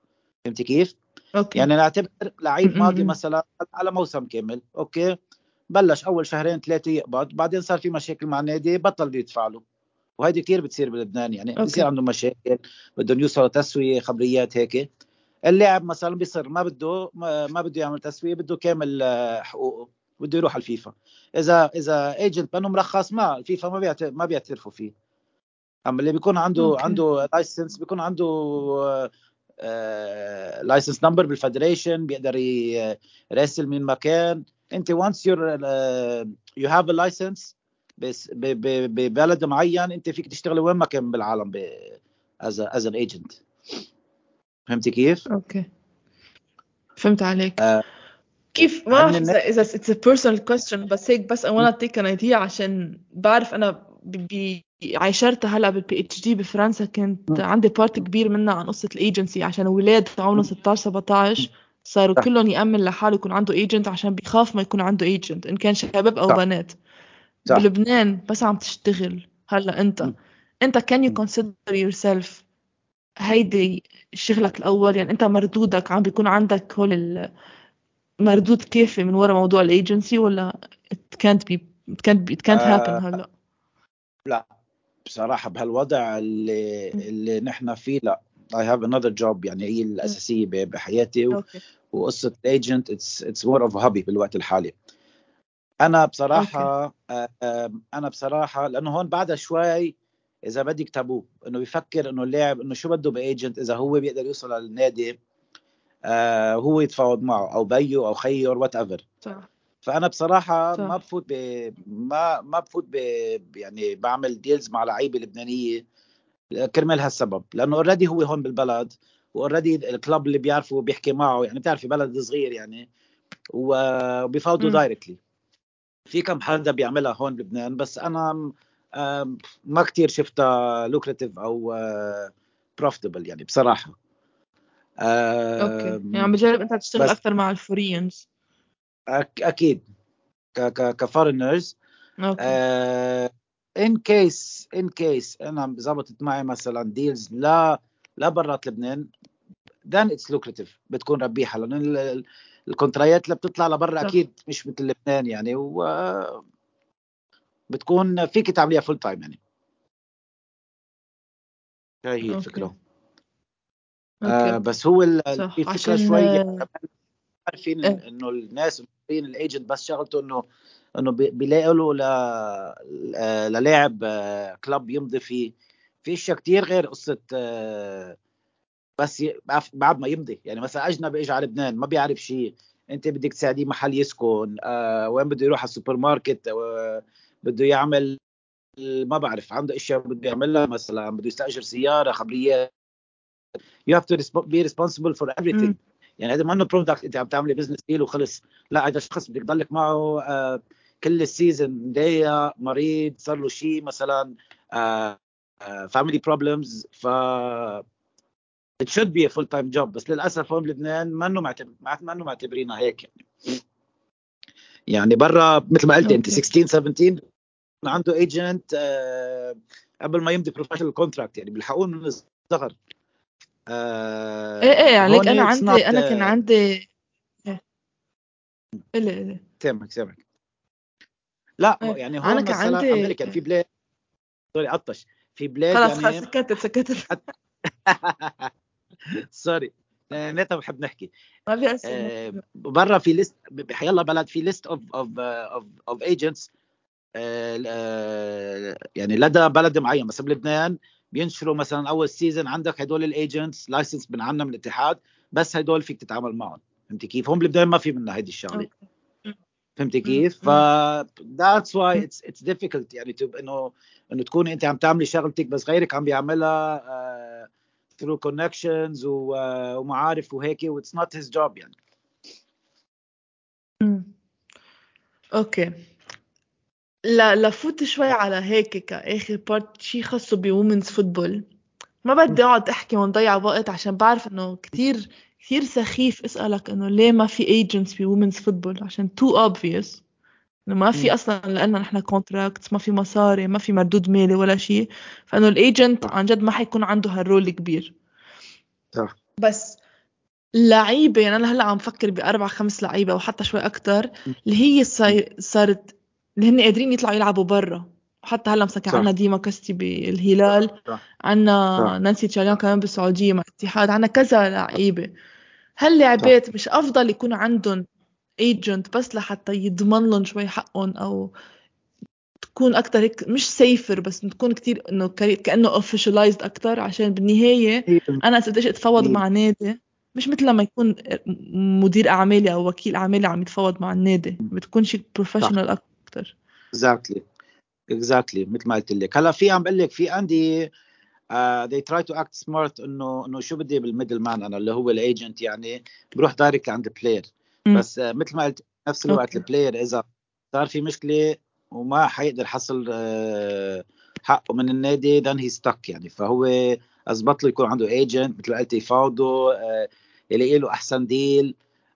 فهمتي كيف؟ okay. يعني نعتبر لعيب ماضي مثلا على موسم كامل okay بلش أول شهرين ثلاثة يقبض بعدين صار في مشاكل مع النادي بطل يدفع له وهيدي كثير بتصير بلبنان يعني okay. بصير عندهم مشاكل بدهم يوصلوا تسوية خبريات هيك اللاعب مثلا بيصير ما بده ما بده يعمل تسويه بده كامل آه، حقوقه بده يروح على الفيفا. إذا إذا agent منه مرخص ما الفيفا ما ما بيعترفوا فيه. أما اللي بيكون عنده okay. عنده license بيكون عنده license number بال federation بيقدر يراسل من مكان أنت once you're you have a license بس ببلد معين أنت فيك تشتغل وين ما كان بالعالم as as an agent فهمتي كيف؟ okay فهمت عليك آه، كيف ما اذا إذا it's personal question بس هيك بس I wanna take an idea عشان بعرف أنا ب- ب- عايشرتها هلأ بال PhD بفرنسا كنت عندي part كبير منها عن قصة الايجنسي عشان أولاد عمرهم 16 17 صاروا صح. كلهم يأمن لحاله يكون عنده agent عشان بيخاف ما يكون عنده agent إن كان شباب أو صح. بنات صح. بلبنان بس عم تشتغل هلأ أنت م. أنت can you م. consider yourself هيدي شغلك الأول. يعني أنت مردودك عم بيكون عندك هول مردود كافي من وراء موضوع الايجنسي ولا it can't be it can't be it can't happen آه، هلأ؟ لا. بصراحة بهالوضع اللي اللي نحن فيه لا. I have another job يعني هي الأساسية بحياتي و- okay. وقصة ال agent it's it's more of hobby بالوقت الحالي. أنا بصراحة آه، آه، أنا بصراحة لأنه هون بعدها شوي إذا بدك تابو إنه بيفكر إنه اللاعب إنه شو بده ب agent إذا هو بيقدر يوصل للنادي آه، هو يتفاوض معه أو بيو أو خيه أو whatever فأنا بصراحة صح. ما بفوت ب... ما ما بفوت ب... يعني بعمل deals مع لعيبة لبنانية كرمال هالسبب لأنه already هو هون بالبلد و already ال club اللي بيعرفه بيحكي معه يعني بتعرفي بلد صغير يعني وبيفاوضوا. directly في كم حدا بيعملها هون بلبنان بس أنا ما كتير شفتها lucrative أو profitable يعني بصراحة. okay. يعني عم بجرب أنت تشتغل أكثر مع ال foreigners أكيد. ك ك ك foreigners okay. in case in case أنا ظبطت معي مثلا deals لا لا برات لبنان then it's lucrative. بتكون ربيحة. لأنه ال- ال- الكونتراتات اللي بتطلع لبرا. أكيد مش مثل لبنان يعني. و بتكون فيك تعمليها full time يعني. هاي هي. الفكرة. آه بس هو الفكرة عشان- شوي يعني عارفين إيه. إنه الناس ال agent بس شغلته انه إنه بي- بيلاقوا له ل... آه، للاعب آه، club يمضي فيه. في أشياء كتير غير قصة آه، بس ي- بعد ما يمضي. يعني مثلا أجنبي اجى على لبنان ما بيعرف شيء أنت بدك تساعديه محل يسكن آه، وين بده يروح على السوبر ماركت آه، بده يعمل ما بعرف عنده إشياء بده يعملها مثلا بده يستأجر سيارة خبريات. You have to be responsible for everything. يعني هذا ما إنه product أنت عم تعملي business deal وخلص لا هذا شخص بدك تضلك معه آه، كل ال season مضايق مريض صار له شيء مثلا family problems ف it should be a full time job. بس للأسف هون بلبنان ما إنه ما إنه معتبرينها هيك يعني. يعني برا مثل ما قلت انت okay. 16 17 عنده agent قبل ما يمضي professional contract يعني بيلحقوه من الصغر. آه، إيه إيه عليك هون أنا عندي not, أنا كان آه، عندي الي سامعك سامعك. لا إيه. يعني هون كان مثلا عندي- أمريكا في بلاد سوري عطش. في بلاد خلص خلص يعني سكتت سكتت سوري. نيتا بحب نحكي. ما بيأثر آه، برا في ليست بحيلا بلد في ليست اوف اوف اوف ايجنتس يعني لدى بلد معين. مثلا بلبنان بينشروا مثلا أول سيزون عندك هدول الايجنتس لايسنس من عنا من الاتحاد بس هدول فيك تتعامل معهم. فهمتي كيف؟ هون بلبنان ما في منها هيدي الشغلة. فهمتي كيف؟ ف that's why it's it's difficult يعني انه إنه تكوني أنت عم تعملي شغلتك بس غيرك عم بيعملها uh, through connections و, uh, ومعارف وهيك و it's not his job يعني. مم. okay. لا لفوت شوي على هيك كآخر part شي خاصه ب women's football ما بدي أقعد أحكي ونضيع وقت عشان بعرف إنه كتير كتير سخيف أسألك إنه ليه ما في agents ب women's football عشان too obvious. إنه ما في. أصلا لأن نحن contract ما في مصاري ما في مردود مالي ولا شيء فإنه ال agent. عن جد ما حيكون عنده هال role كبير صح. بس لعيبة يعني أنا هلأ عم فكر بأربع خمس لعيبة أو حتى شوي أكتر اللي هي صارت اللي هن قادرين يطلعوا يلعبوا برا. حتى هلأ مثلا كان. عنا ديما كاستي بالهلال صح. نانسي تشاليان كمان بالسعودية مع الاتحاد عنا كذا لعيبة. هل لعبات مش أفضل يكون عندهم agent بس لحتى يضمن لهم شوي حقهم أو تكون أكثر هيك مش safer بس تكون كتير إنه كأنه officialized أكثر عشان بالنهاية أنا بدي أتفاوض مع نادي مش مثل لما يكون مدير أعمالي أو وكيل أعمالي عم يتفاوض مع النادي. بتكون شيء professional أكثر exactly exactly مثل ما قلت لك. هلأ في عم بقول لك في عندي uh, they try to act smart إنه إنه شو بدي بال middle man أنا اللي هو ال agent يعني بروح direct عند ال player بس uh, مثل ما قلت نفس الوقت ال player إذا صار في مشكلة وما حيقدر يحصل uh, حقه من النادي then he's stuck يعني. فهو اضبط له يكون عنده agent مثل ما قلت يفاوضه uh, يلاقي له أحسن deal.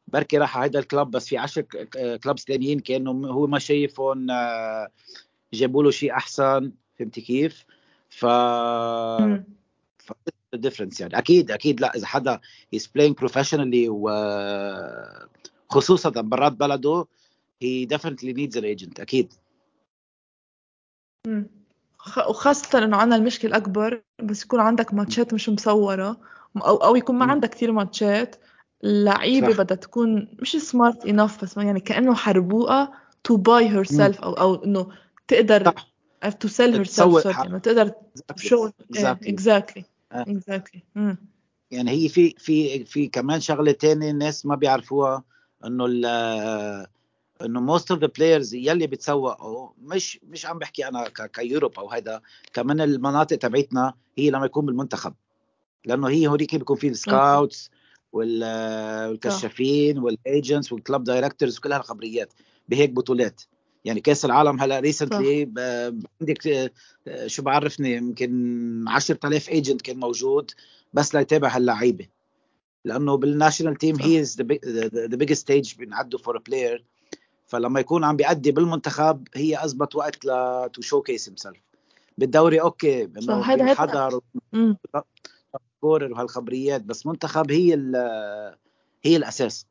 بركي راح هيدا ال club بس في 10 clubs ثانيين كانوا هو ما شايفهم جابوا له شيء أحسن. فهمتي كيف؟ ف ف difference يعني. أكيد أكيد لا إذا حدا he's playing professionally وخصوصا برات بلده he definitely needs an agent أكيد. وخاصة إنه عندنا المشكلة الأكبر بس يكون عندك ماتشات مش مصورة. أو أو يكون ما عندك كثير ماتشات. اللعيبة بدها تكون مش سمارت انف بس يعني كأنه حربوقة to buy herself أو أو إنه تقدر صح. to sell herself sorry إنه تقدر show exactly. exactly. يعني هي في في في كمان شغلة ثانية الناس ما بيعرفوها إنه إنه most of the players يلي بتسوقوا مش مش عم بحكي أنا كيوروب أو هيدا كمان المناطق تبعتنا هي لما يكون بالمنتخب. لأنه هي هوريك بيكون في ال scouts والكشافين وال agents وال club directors وكل هالخبريات بهيك بطولات. يعني كأس العالم هلا recently عندك شو بعرفني يمكن 10000 agent كان موجود بس ليتابع هاللعيبة. لأنه بال national team هي is the biggest stage بنعدوا for player فلما يكون عم بيأدي بالمنتخب هي أثبت وقت ل to showcase بالدوري okay حضر scorer وهالخبريات بس منتخب هي هي الأساس.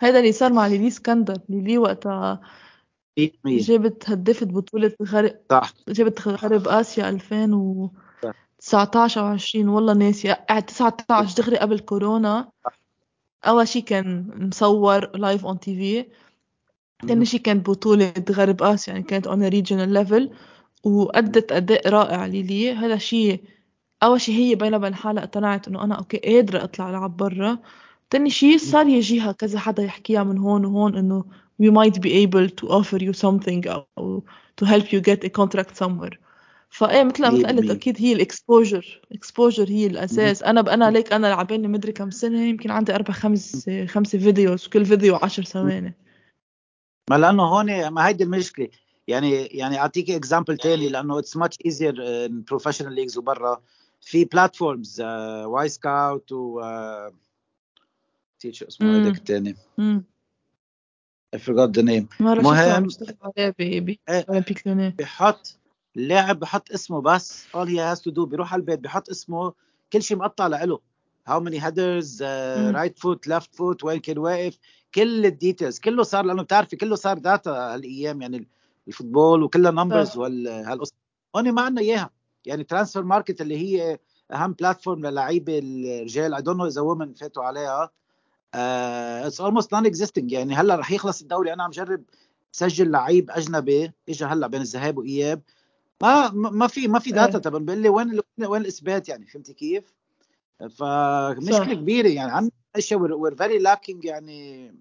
هذا اللي صار مع ليلي اسكندر ليلي وقتها جابت هدفت بطولة غرب صح. جابت غرب آسيا 2019 أو 20 والله قاعد 19 دغري قبل كورونا. أول شي كان مصور live on TV ثاني شي كانت بطولة غرب آسيا يعني كانت on regional level وأدت أداء رائع ليلي. هذا شي أول شي هي بينها وبين حالها اقتنعت إنه أنا okay قادرة أطلع ألعب برا. تاني شي صار يجيها كذا حدا يحكيها من هون وهون إنه we might be able to offer you something أو to help you get a contract somewhere. فايه مثل ما قلت أكيد هي ال exposure exposure هي الأساس. أنا أنا ليك أنا عبالي مدري كم سنة يمكن عندي أربع خمس خمسه videos كل فيديو عشر ثواني. ما لأنه هون ما هيدي المشكلة. يعني يعني أعطيك example تاني لأنه it's much easier in professional leagues وبرا. في platforms Wyscout و نسيت شو اسمه هذاك الثاني I forgot the name. مهم إيه. بحط اللاعب بحط اسمه بس. All he has to do بيروح على البيت بحط اسمه. كل شيء مقطع لإله. How many headers uh, right foot left foot وين كان واقف. كل ال details كله صار لأنه بتعرفي كله صار data هالأيام يعني ال football وكلها numbers وهالقصه هون ما عندنا إياها. يعني Transfermarkt اللي هي أهم platform للعيبة الرجال. I don't know إذا ومن فاتوا عليها. it's almost non-existing يعني هلا رح يخلص الدوري أنا عم جرب سجل لعيب أجنبي اجى هلا بين الذهاب وإياب. ما ما في ما في data إيه. طبعا بيقول لي وين وين الإثبات يعني؟ فهمتي كيف؟ فمشكله كبيرة يعني. عندنا أشياء we're very lacking يعني.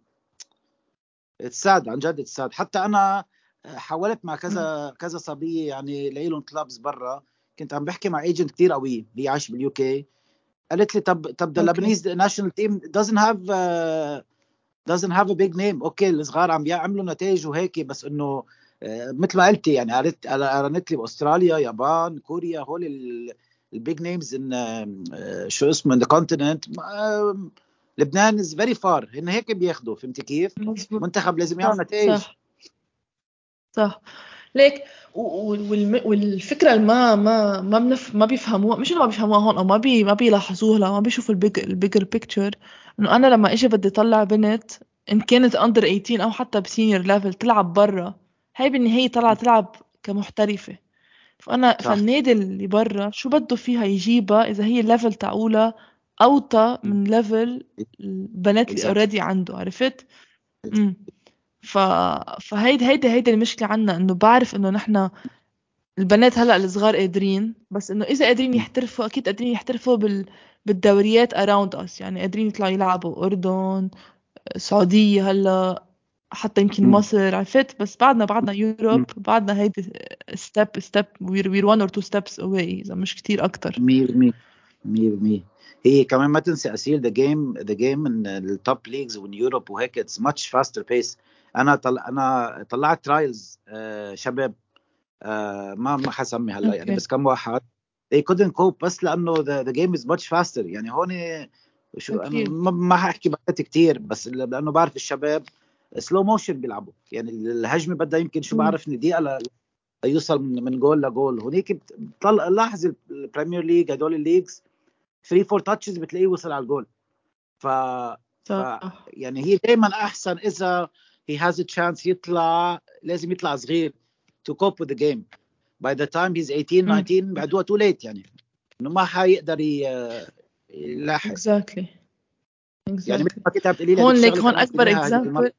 it's sad عن جد it's sad حتى أنا حاولت مع كذا كذا صبية يعني لهم clubs برا. كنت عم بحكي مع agent كثير قوي هي عايشه بال UK قالت لي طب طب the Lebanese national team doesn't have uh, doesn't have a big name. okay الصغار عم يعملوا نتائج وهيك بس إنه uh, مثل ما قلتي يعني قريت قارنتي لي بأستراليا يابان كوريا هول ال big names in شو اسمه in the continent لبنان is very far هن هيك بياخذوا فهمتي كيف؟ منتخب لازم يعمل نتائج. صح صح. ليك والفكرة ما ما ما بنف ما بيفهموها مش إنه ما بيفهموها هون أو ما بي ما بيلاحظوها ما بيشوفوا ال bigger picture إنه أنا لما إجي بدي طلع بنت إن كانت under 18 أو حتى ب senior level تلعب برا هي بالنهاية طلع تلعب كمحترفة فأنا صح. فالنادي اللي برا شو بده فيها يجيبها إذا هي ال level تاعولها أوطى من level البنات اللي already عنده عرفت؟ امم ف فهيدي هيدي هيدي المشكلة عنا إنه بعرف إنه نحن البنات هلأ الصغار قادرين بس إنه إذا قادرين يحترفوا أكيد قادرين يحترفوا بال بالدوريات around us يعني قادرين يطلعوا يلعبوا أردن السعوديه هلأ حتى يمكن مصر عرفت؟ بس بعدنا بعدنا Europe بعدنا هيدي step step we're we're one or two steps away إذا مش كتير أكثر 100% 100% هي كمان ما تنسى أسيل the game the game من ال top leagues وين Europe وهيك it's much faster pace أنا طل... أنا طلعت trials آه شباب. آه ما ما حسمي هلأ يعني بس كم واحد. They couldn't cope بس لأنه the, the game is much faster. يعني هون شو أنا ما حأحكي بقيت كثير بس لأنه بعرف الشباب slow motion بيلعبوا. يعني الهجمة بدها يمكن شو بعرف دقيقة يوصل من, من goal ل goal هونيك بتطلع لاحظ ال Premier League هدول ال leagues 3 4 touches بتلاقيه وصل على الجول ف, ف يعني هي دائما أحسن إذا هي has chance يطلع لازم يطلع صغير to cope with the game. By the time he's 18 19 بعدوها too late يعني. إنه ما حيقدر يلاحق. Exactly. Exactly. يعني مثل ما كنت بتقولي لي هون ليك هون أكبر example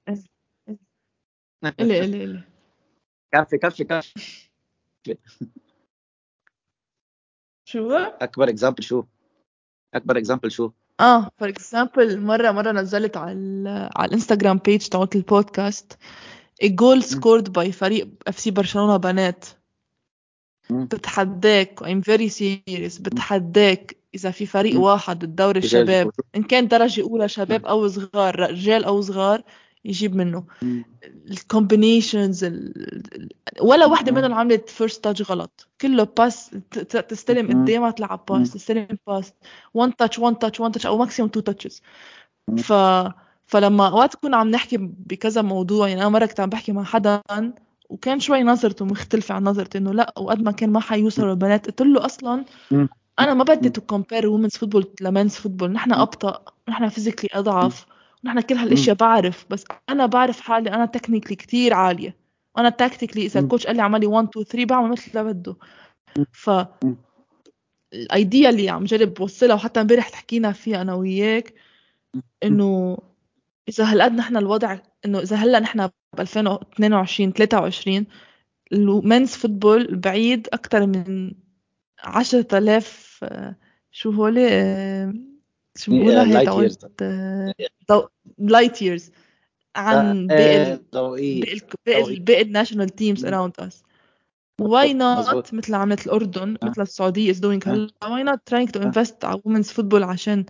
إلي إلي إلي. كفي كفي كفي. شو؟ أكبر example شو؟ أكبر example شو؟ آه for example مرة مرة نزلت على على الانستغرام page تبعت البودكاست ال goal scored by فريق FC برشلونة بنات. بتحداك I'm very serious بتحداك إذا في فريق واحد بالدوري الشباب إن كان درجة أولى شباب أو صغار رجال أو صغار يجيب منه. ال combinations ولا وحده منهم عملت first touch غلط. كله pass تستلم قدامها تلعب pass تستلم باس. one touch one touch one touch أو maximum two touches ف فلما وقت كنا عم نحكي بكذا موضوع يعني أنا مرة كنت عم بحكي مع حدا وكان شوي نظرته مختلفة عن نظرتي إنه لأ وقد ما كان ما حيوصلوا البنات. قلت له أصلا أنا ما بدي to compare women's football ل men's football نحن أبطأ نحن physically أضعف نحن كل هالأشياء بعرف بس أنا بعرف حالي أنا technically كتير عالية. أنا tactically إذا ال coach قال لي اعملي 1 2 3 بعمل مثل ما بده. ف ال idea اللي عم جرب بوصلها وحتى امبارح حكينا فيها أنا وياك إنه إذا هالقد نحن الوضع إنه إذا هلأ نحن ب 2022 23 ال men's football بعيد أكثر من 10000 شو هو شو بقولها هي light years عن باقي باقي باقي ال national teams around us why not مثل عملت الأردن مثل السعودية is doing هلا why not trying to invest على women's football عشان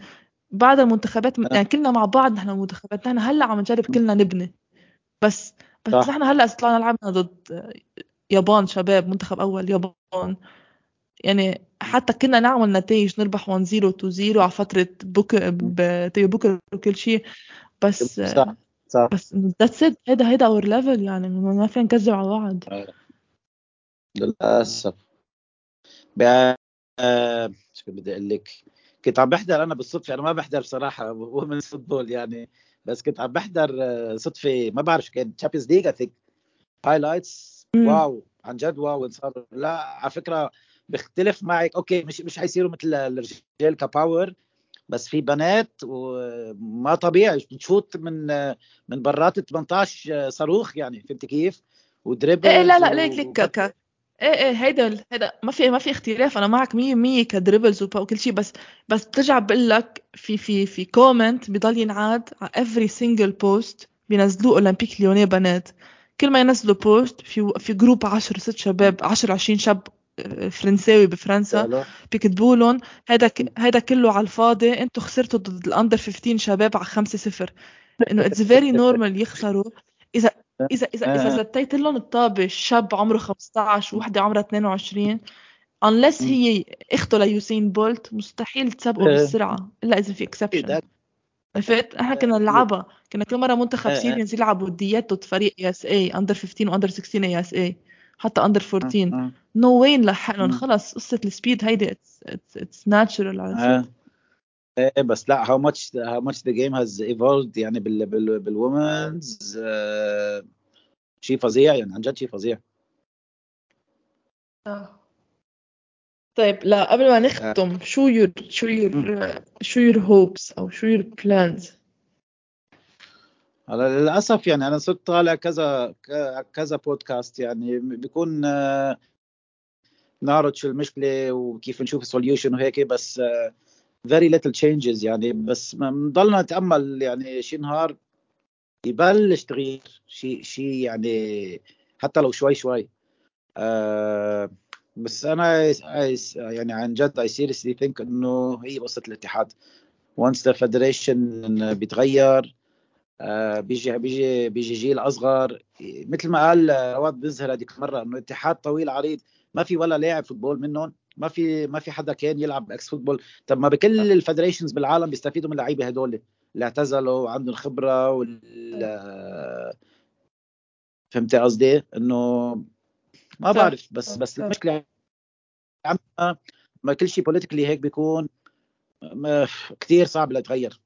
بعد المنتخبات يعني كلنا مع بعض نحن منتخبات نحن هلأ عم نجرب كلنا نبني. بس بس صح. نحن هلأ طلعنا لعبنا ضد يابان شباب منتخب أول يابان. يعني حتى كنا نعمل نتائج نربح 1 0 2 0 على فترة بوكر بوكر وكل شيء. بس صح. صح. بس that's it هيدا هيدا our level يعني. ما فينا نكذب على بعض. للأسف. شو بدي أقول لك؟ كنت عم بحضر أنا بالصدفة. أنا ما بحضر بصراحة. women football يعني. بس كنت عم بحضر آه، صدفة. ما بعرف كان. Champions League highlights wow. عن جد wow. صار لا على فكرة بختلف معك. أوكي مش مش حيصيروا مثل الرجال ك power بس في بنات وما طبيعي بتشوت من من برات 18 صاروخ يعني فهمت كيف؟ و dribble إيه لا لا ليك ليك إيه إيه هيدا هيدا ما في ما في اختلاف أنا معك 100% ك dribbles وكل شيء بس بس بترجع بقول لك في في في comment بضل ينعاد على every single post بينزلوه Olympique Lyonnais بنات كل ما ينزلوا post في في group 10 ست شباب 10 20 شاب فرنساوي بفرنسا بيكتبوا لهم هيدا هيدا كله على الفاضي أنتم خسرتوا ضد ال under 15 شباب على 5 0 إنه it's very normal يخسروا. إذا إذا إذا إذا زتيت لهم الطابة شاب عمره 15 ووحده عمرها 22 unless هي اخته ليوسين بولت مستحيل تسبقه بالسرعة. الا إذا في exception عرفت؟ إحنا كنا نلعبها. كنا كل مرة منتخب seniors يلعبوا وديات ضد فريق اي إس اي under 15 و under 16 اي إس اي حتى under 14 no way نلحقهم خلص قصة ال speed هيدي it's natural عرفت إيه بس لا how much how much the game has evolved يعني بال بال بال women's آه شيء فظيع يعني عن جد شيء فظيع. آه. طيب لا قبل ما نختم شو your شو your شو your hopes أو شو your plans هلا للأسف يعني أنا صرت طالع كذا كذا بودكاست يعني بيكون آه، نعرض شو المشكلة وكيف نشوف ال solution وهيك بس very little changes يعني بس بنضلنا نتأمل يعني شي نهار يبلش تغيير شيء شيء يعني حتى لو شوي شوي آه بس أنا يعني عن جد I seriously think إنه هي قصه الاتحاد. once the federation بيتغير بيجي بيجي بيجي جيل أصغر. مثل ما قال رواد بيظهر هذيك المره إنه اتحاد طويل عريض ما في ولا لاعب football منهم ما في ما في حدا كان يلعب ex football. طب ما بكل ال federations بالعالم بيستفيدوا من اللعيبة هدول اللي اعتزلوا وعندهم خبرة وال فهمت قصدي؟ إنه ما بعرف بس بس المشكلة ما كل شيء politically هيك بيكون كثير صعب لتغير.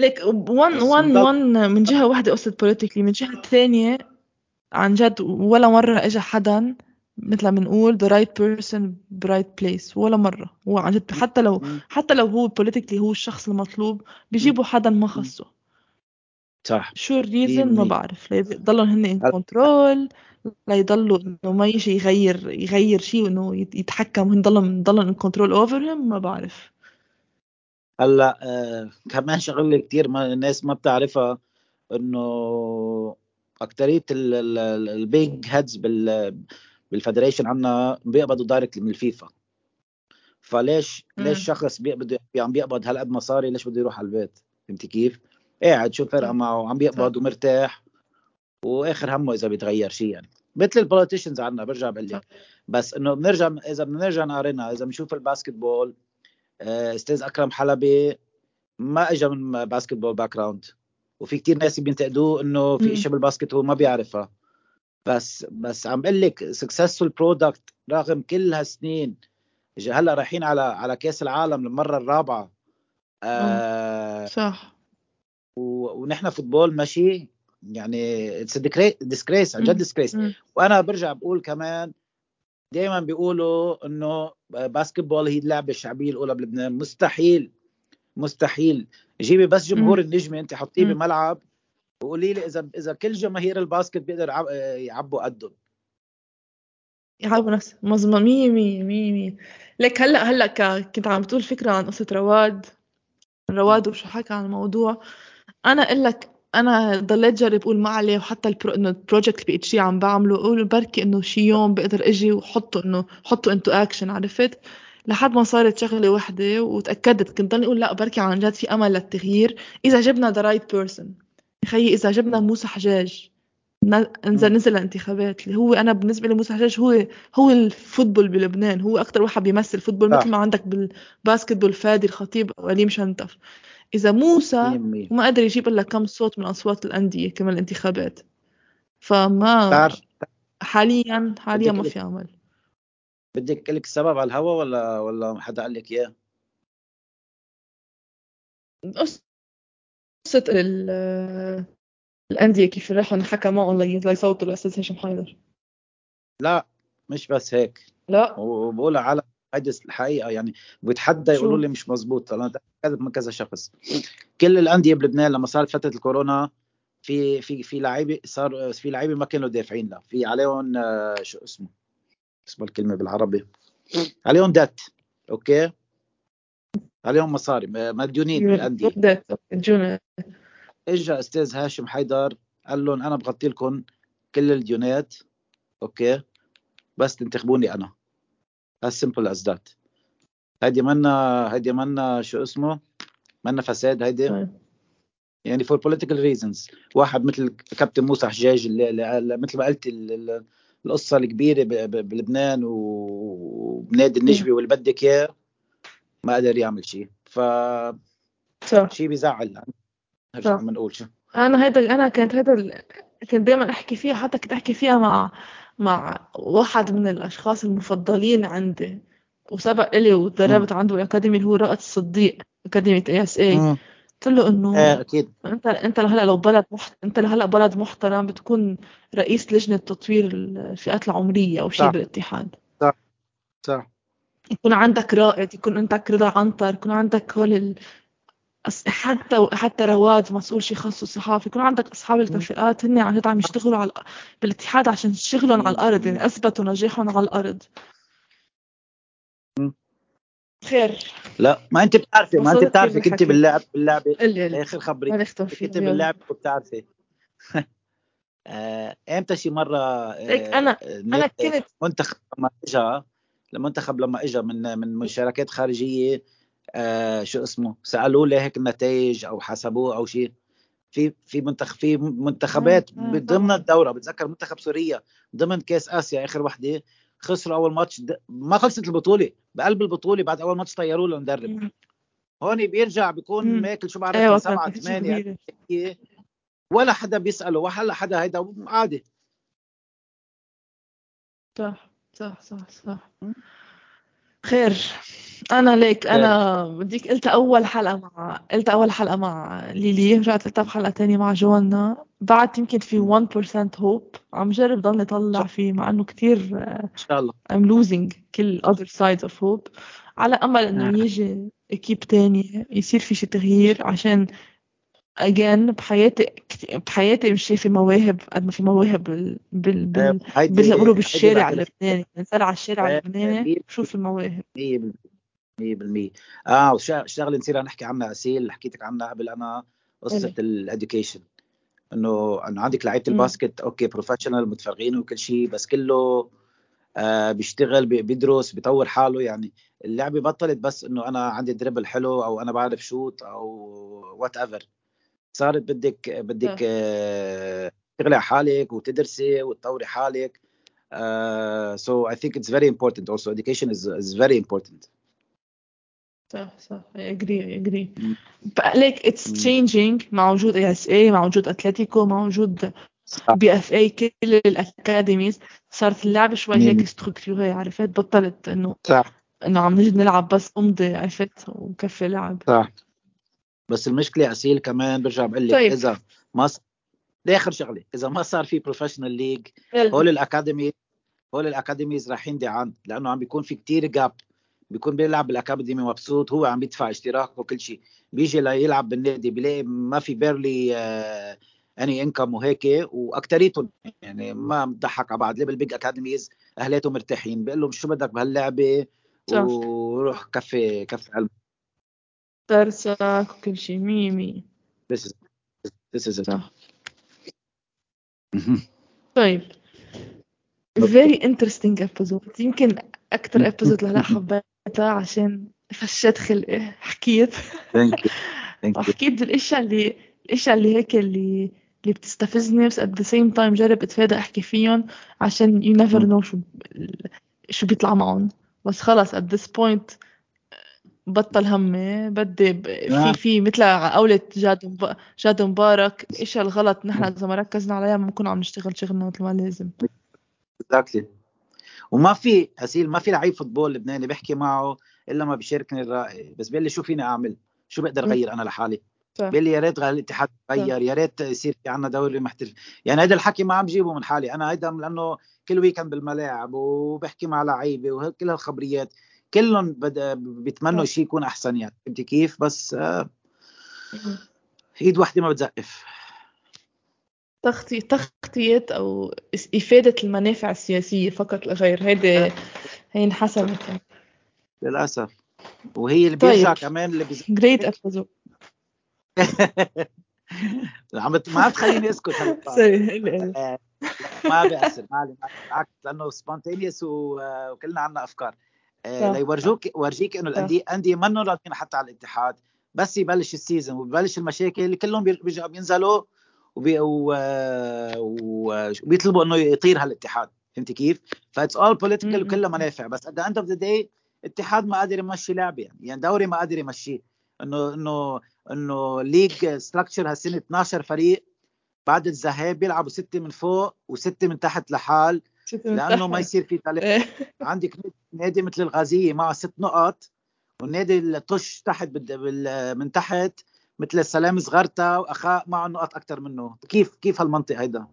ليك وان وان وان من جهة واحدة قصة politically من جهة ثانية عن جد ولا مرة اجى حدا مثل ما بنقول the right person right place ولا مرة. هو عن جد حتى لو حتى لو هو politically هو الشخص المطلوب بيجيبوا حدا ما خصه. صح. شو ال reason ما بعرف. ليضلوا هن in control ليضلوا إنه ما يجي يغير يغير شيء وإنه يتحكم وهن ضلهم ضلهم in control over هم ما بعرف. هلأ آه كمان شغلة كثير ما الناس ما بتعرفها إنه اكثريه ال big heads بال بال federation عنا بيقبضوا direct من الفيفا. فليش مم. ليش شخص بيقبض عم بيقبض هالقد مصاري ليش بده يروح على البيت؟ فهمتي كيف؟ قاعد شو فرقه معه؟ عم بيقبض ومرتاح وآخر همه إذا بيتغير شيء يعني. مثل ال politicians عنا برجع بقول لك بس إنه بنرجع إذا بنرجع نقارنها إذا بنشوف ال basketball أستاذ أكرم حلبي ما اجى من basketball background وفي كتير ناس بينتقدوه إنه في اشياء بال basket هو ما بيعرفها. بس بس عم بقول لك successful product رغم كل هالسنين. هلأ رايحين على على كأس العالم للمرة الرابعة. آه صح. ونحن football ماشي. يعني it's disgrace عن جد disgrace وأنا برجع بقول كمان دائما بيقولوا إنه basketball هي اللعبة الشعبية الأولى بلبنان. مستحيل مستحيل. جيبي بس جمهور النجمة أنت حطيه بملعب وقولي لي إذا إذا كل جماهير ال basket بيقدر يعبوا قدهم. يعبوا نفس مظبوط. مية مية مية مية. لك هلأ هلأ كنت عم بتقول فكرة عن قصة رواد. رواد وشو حكى عن الموضوع. أنا أقول لك أنا ضليت جرب أقول ما عليه وحتى البرو... إنه ال project PhD عم بعمله أقول بركي إنه شي يوم بقدر إجي وحطه إنه حطه into action عرفت؟ لحد ما صارت شغلة وحدة وتأكدت كنت ضلني أقول لا بركي عن جد في أمل للتغيير. إذا جبنا the right person خيي إذا جبنا موسى حجاج نزل نزل الانتخابات اللي هو أنا بالنسبة لي موسى حجاج هو هو ال football بلبنان هو أكثر واحد بيمثل football مثل ما عندك بال basketball فادي الخطيب وليم شنتف إذا موسى ما قدر يجيب إلا كم صوت من أصوات الأندية كمان الانتخابات. فما حاليا حاليا ما في امل بدك لك السبب على الهوا ولا ولا حدا قال لك إياه؟ قصة الأندية كيف راحوا انحكى معهم ليصوتوا لأستاذ هشام حيدر لا مش بس هيك. لا. وبقولها على هيدي الحقيقة يعني بيتحدى يقولوا لي مش مزبوط أنا تاكدت من كذا شخص. كل الأندية بلبنان لما صارت فترة الكورونا في في في لعيبة صار في لعيبة ما كانوا دافعين لها. في عليهم آه، شو اسمه؟ اسمه الكلمة بالعربي. عليهم debt okay؟ عليهم مصاري مديونين بالانديه اجى أستاذ هاشم حيدر قال لهم أنا بغطي لكم كل الديونات okay؟ بس تنتخبوني أنا. As simple as that. هيدي منا هيدي منا شو اسمه؟ منا فساد هيدي طيب. يعني for political reasons. واحد مثل كابتن موسى حجاج اللي, اللي مثل ما قلت القصة الكبيرة بلبنان وبنادي النجمة واللي بدك إياه ما قدر يعمل شيء. ف شيء بيزعل نرجع بنقول شو؟ أنا هيدا أنا كانت هيدا كنت دائما أحكي فيها حتى كنت أحكي فيها مع مع واحد من الأشخاص المفضلين عندي وسبق لي وتدربت عنده ال academy اللي هو رائد الصديق اكاديميه اي اس اي قلت له إنه إيه أكيد. أنت أنت هلا لو بلد محت... أنت هلا بلد محترم بتكون رئيس لجنة تطوير الفئات العمرية أو شيء بالاتحاد. صح. صح. يكون عندك رائد يكون عندك رضا عنتر يكون عندك هول. حتى حتى رواد مسؤول شي خاص صحافي يكون عندك أصحاب الكفاءات هن عن جد عم يشتغلوا على بالاتحاد عشان شغلهم على الأرض يعني أثبتوا نجاحهم على الأرض. خير. لا ما أنت بتعرفي ما أنت بتعرفي كنت باللعب باللعبه قلي آخر خبري. كنت باللعبه وبتعرفي. آه، إمتى شي مرة آه أنا أنا كنت منتخب لما اجى المنتخب لما اجى من من مشاركات خارجية آه شو اسمه سألوه ليه هيك النتائج أو حسبوه أو شيء. في في منتخب في منتخبات ضمن الدورة بتذكر منتخب سوريا ضمن كأس آسيا آخر وحدة خسروا أول ماتش ما خلصت البطولة بقلب البطولة بعد أول ماتش طيروه للمدرب هون بيرجع بيكون ماكل شو بعرف أيوة سبعة ثمانية. ولا حدا بيسأله ولا حدا هيدا عادي. صح صح صح صح. خير. أنا ليك أنا بديك قلت أول حلقة مع قلت أول حلقة مع ليلي رجعت قلتها بحلقه تانية مع جوانا. بعد يمكن في 1% هوب عم جرب ضلني طلع فيه مع إنه كتير إن شاء الله. I'm losing كل other sides of hope. على أمل إنه يجي équipe تاني يصير في شي تغيير عشان again بحياتي بحياتي مش شايفة مواهب قد ما في مواهب بال بال بال بيقولوا بالشارع اللبناني انزل على الشارع اللبناني شوف المواهب. 100% آه شغلة نصير نحكي عنها أسيل حكيتك عنها قبل أنا قصة ال education إنه إنه عندك لعيبة ال basket okay professional متفرغين وكل شيء بس كله آه بيشتغل بيدرس بيطور حاله. يعني اللعبة بطلت بس إنه أنا عندي dribble حلو أو أنا بعرف shoot أو whatever صارت بدك بدك آه. تشتغلي على حالك وتدرسي وتطوري حالك. uh, so I think it's very important also. Education is, is very important. صح صح. I agree I agree. Like it's changing. مع وجود اي مع وجود اتلتيكو مع وجود BFA كل ال academies. صارت اللعبة شوي هيك structured عرفت؟ بطلت إنه صح. إنه عم نجي نلعب بس امضي عرفت؟ وكفي لعب. صح. بس المشكلة أسيل كمان برجع بقول لك طيب. إذا ما ص... آخر شغلة. إذا ما صار في professional league هول ال academy هول ال academies رايحين ضيعان لأنه عم بيكون في كتير شباب بيكون بيلعب بال academy مبسوط هو عم بيدفع اشتراك وكل شيء. بيجي ليلعب بالنادي بيلاقي ما في barely any income وهيك واكثريتهم يعني ما بضحك على بعض. ليه بال big academies اهلاتهم مرتاحين بيقول لهم شو بدك بهاللعبة؟ وروح كفي كفي علم درسك وكل شيء مية مية This is this is it. صح. طيب. very interesting episode. يمكن أكتر episode لهلا حبيتها عشان فشيت خلقي حكيت. You. وحكيت بالإشياء اللي الإشياء اللي هيك اللي اللي بتستفزني بس at the same time جرب أتفادى أحكي فيهم عشان you never know شو شو بيطلع معهم. بس خلص at this point بطل همي بدي في في مثل قولة جاد جاد مبارك إيش الغلط نحن إذا ما ركزنا عليها ما بنكون عم نشتغل شغلنا مثل ما لازم. اكزاكتلي وما في اسيل ما في لعيب football لبناني بحكي معه إلا ما بيشاركني الرأي. بس بيقول لي شو فيني أعمل؟ شو بقدر أغير أنا لحالي؟ بيقول لي يا ريت الاتحاد يغير يا ريت يصير في عندنا دوري محترف. يعني هذا الحكي ما عم بجيبه من حالي. أنا هيدا لأنه كل weekend بالملاعب وبحكي مع لعيبة وكل هالخبريات. كلهم بيتمنوا شيء يكون أحسن يعني. فهمتي كيف؟ بس آه إيد واحدة ما بتزقف. تغطية تغطية أو إفادة المنافع السياسية فقط لا غير. هيدي هي انحسمت للأسف. وهي اللي بيرجع طيب. كمان اللي بيز... great episode عم ما تخليني اسكت هلا ما بيأثر. ما بالعكس لأنه spontaneous وكلنا عنا أفكار. آه، ليورجوك ورجيك إنه الانديه انديه منهم راضيين حتى على الاتحاد بس يبلش ال season وببلش المشاكل كلهم بيرجعوا بينزلوا وبي وبيطلبوا إنه يطير هالاتحاد. فهمتي كيف؟ ف it's all political وكلها منافع بس at the end of the day الاتحاد ما قادر يمشي لعبه يعني. يعني دوري ما قادر يمشيه. انه انه إنه league structure هالسنة 12 فريق بعد الذهاب بيلعبوا ستة من فوق وستة من تحت لحال. لأنه ما يصير في تلف. إيه. عندك نادي مثل الغازية معه ست نقط والنادي الطش تحت من تحت مثل السلام صغرتا وأخاء معه نقط أكثر منه. كيف كيف هالمنطق هيدا؟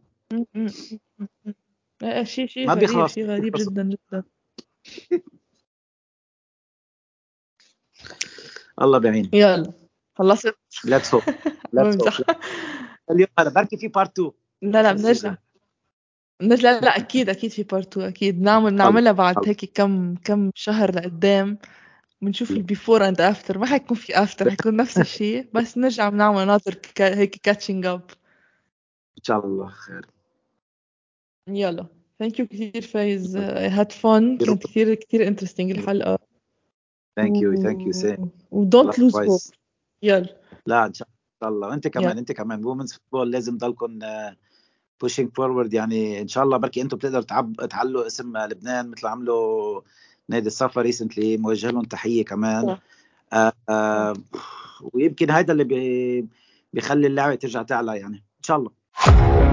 إيه، شيء شيء غريب شيء غريب جدا جدا. الله بعين يلا خلصت؟ let's hope let's hope اليوم هذا بركي في part 2 لا لا بنرجع. بنرجع لا أكيد أكيد في part 2 أكيد. نعمل نعملها بعد هيك كم كم شهر لقدام. بنشوف ال before and after ما حيكون في after حيكون نفس الشيء بس نرجع بنعمل another هيك catching up إن شاء الله خير. يلا. thank you كثير فايز. had fun كانت كثير كثير interesting الحلقة. thank you thank you same و don't lose hope يلا. لا إن شاء الله. أنت كمان yeah. أنت كمان. women's football لازم تضلكم pushing forward يعني إن شاء الله بركي أنتم بتقدروا تعب تعلوا اسم لبنان مثل عملوا نادي الصفا recently موجه لهم تحية كمان. آه آه ويمكن هذا اللي بي بيخلي اللعبه ترجع تعلى يعني. إن شاء الله.